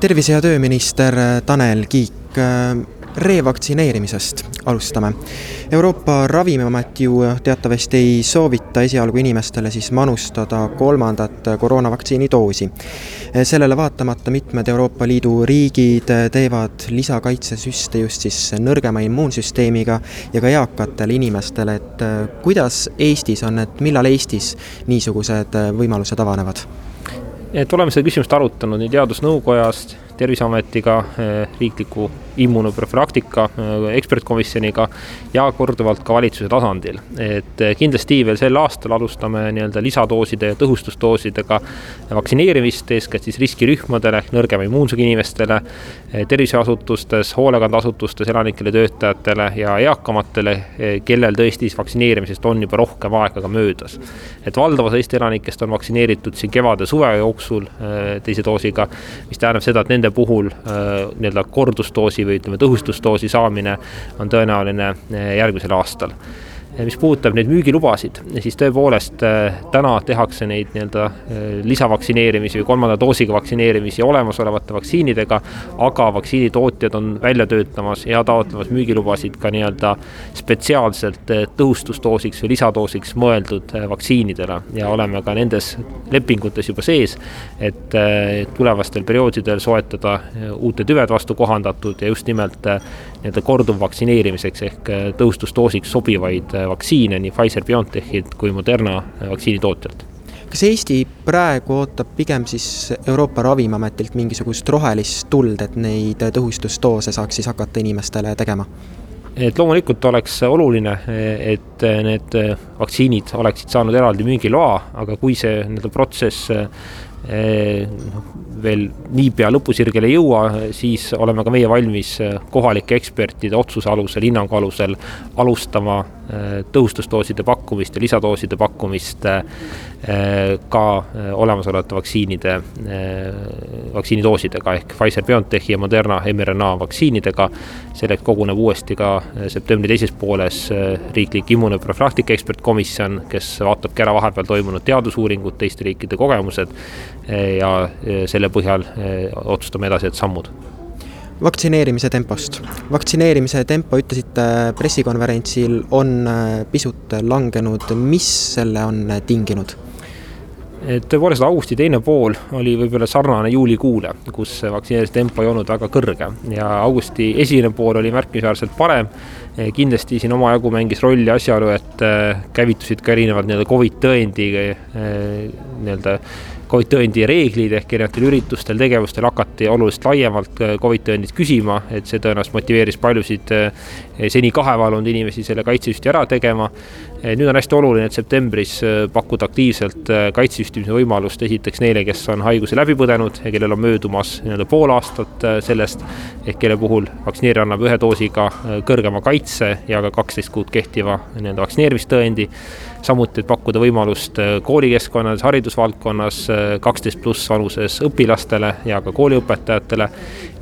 tervise- ja tööminister Tanel Kiik, revaktsineerimisest alustame. Euroopa Ravimiamet ju teatavasti ei soovita esialgu inimestele siis manustada kolmandat koroonavaktsiini doosi. sellele vaatamata mitmed Euroopa Liidu riigid teevad lisakaitsesüste just siis nõrgema immuunsüsteemiga ja ka eakatele inimestele, et kuidas Eestis on, et millal Eestis niisugused võimalused avanevad? Et oleme seda küsimust arutanud nii Teadusnõukojas, Terviseametiga, riikliku immunoprofülaktika äh, ekspertkomisjoniga ja korduvalt ka valitsuse tasandil. et äh, kindlasti veel sel aastal alustame nii-öelda lisadooside ja tõhustusdoosidega vaktsineerimist, eeskätt siis riskirühmadele ehk nõrgema immuunsusega inimestele, terviseasutustes, hoolekandeasutustes elanikele, töötajatele ja eakamatele, kellel tõesti siis vaktsineerimisest on juba rohkem aega ka möödas. et valdav osa Eesti elanikest on vaktsineeritud siin kevade-suve jooksul teise doosiga, mis tähendab seda, et nende puhul nii-öelda kordusdoosi või ütleme, tõhustusdoosi saamine on tõenäoline eh, järgmisel aastal mis puudutab neid müügilubasid, siis tõepoolest äh, täna tehakse neid nii-öelda äh, lisavaktsineerimisi või kolmanda doosiga vaktsineerimisi olemasolevate vaktsiinidega, aga vaktsiinitootjad on välja töötamas ja taotlemas müügilubasid ka nii-öelda spetsiaalselt äh, tõhustusdoosiks või lisadoosiks mõeldud vaktsiinidele. Ja oleme ka nendes lepingutes juba sees, et tulevastel perioodidel soetada uute tüvede vastu kohandatud ja just nimelt nii-öelda korduvvaktsineerimiseks ehk tõhustusdoosiks sobivaid vaktsiine nii Pfizer-BioNTechilt kui Moderna vaktsiinitootjalt kas Eesti praegu ootab pigem siis Euroopa Ravimiametilt mingisugust rohelist tuld, et neid tõhustusdoose saaks siis hakata inimestele tegema? et loomulikult oleks oluline, et need vaktsiinid oleksid saanud eraldi müügiloa, aga kui see nii-öelda protsess veel niipea lõpusirgele ei jõua, siis oleme ka meie valmis kohalike ekspertide otsuse alusel, hinnangu alusel alustama Äh, tõhustusdooside pakkumist ja lisadooside pakkumist ka olemasolevate vaktsiinide, vaktsiinidoosidega ehk Pfizer-BioNTechi ja Moderna mRNA vaktsiinidega. selleks koguneb uuesti ka septembri teises pooles riiklik immunoprofülaktika ekspertkomisjon, kes vaatabki ära vahepeal toimunud teadusuuringud, teiste riikide kogemused ja selle põhjal otsustame edasised sammud vaktsineerimise tempost. vaktsineerimise tempo, ütlesite pressikonverentsil, on äh, pisut langenud, mis selle on tinginud? et tõepoolest augusti teine pool oli võib-olla sarnane juulikuule, kus vaktsineerimise tempo ei olnud väga kõrge ja augusti esimene pool oli märkimisväärselt parem. kindlasti siin omajagu mängis rolli asjaolu, et käivitusid ka erinevad nii-öelda Covid tõendi nii-öelda Covid tõendi reeglid ehk erinevatel üritustel, tegevustel hakati oluliselt laiemalt äh, Covid tõendit küsima, et see tõenäoliselt motiveeris paljusid äh, seni kaheval olnud inimesi selle kaitsesüsti ära tegema. Äh, nüüd on hästi oluline, et septembris pakkuda aktiivselt kaitsesüstimise võimalust esiteks neile, kes on haiguse läbi põdenud ja kellel on möödumas nii-öelda pool aastat sellest, ehk kelle puhul vaktsineerija annab ühe doosiga kõrgema kaitse ja ka kaksteist kuud kehtiva nii-öelda vaktsineerimistõendi. Samuti, et pakkuda võimalust koolikeskkonnas, haridusvaldkonnas kaksteist pluss vanuses õpilastele ja ka kooliõpetajatele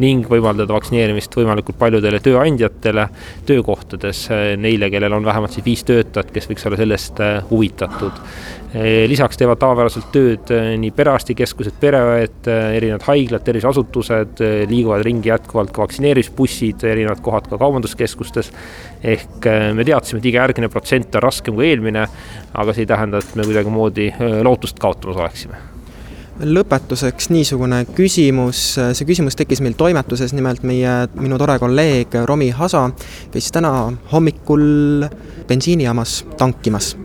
ning võimaldada vaktsineerimist võimalikult paljudele tööandjatele töökohtades, neile, kellel on vähemalt siis viis töötajat, kes võiks olla sellest huvitatud. lisaks teevad tavapäraselt tööd nii perearstikeskused, pereõed, erinevad haiglad, terviseasutused, liiguvad ringi jätkuvalt ka vaktsineerimisbussid, erinevad kohad ka kaubanduskeskustes. ehk me teadsime, et iga järgmine protsent on raskem kui eelmine, aga see ei tähenda, et me kuidagimoodi lootust kaotamas oleksime lõpetuseks niisugune küsimus, see küsimus tekkis meil toimetuses, nimelt meie, minu tore kolleeg Romi Hasa käis täna hommikul bensiinijaamas tankimas.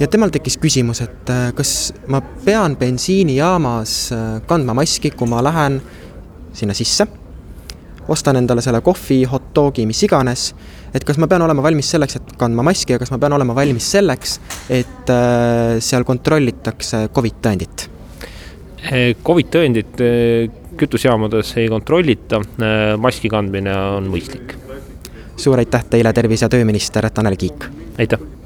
ja temal tekkis küsimus, et kas ma pean bensiinijaamas kandma maski, kui ma lähen sinna sisse, ostan endale selle kohvi, hot dogi, mis iganes et kas ma pean olema valmis selleks, et kandma maski ja kas ma pean olema valmis selleks, et äh, seal kontrollitakse Covid tõendit? Covid tõendit eh, kütusejaamades ei kontrollita, eh, maski kandmine on mõistlik. suur aitäh teile, tervise- ja tööminister Tanel Kiik! aitäh!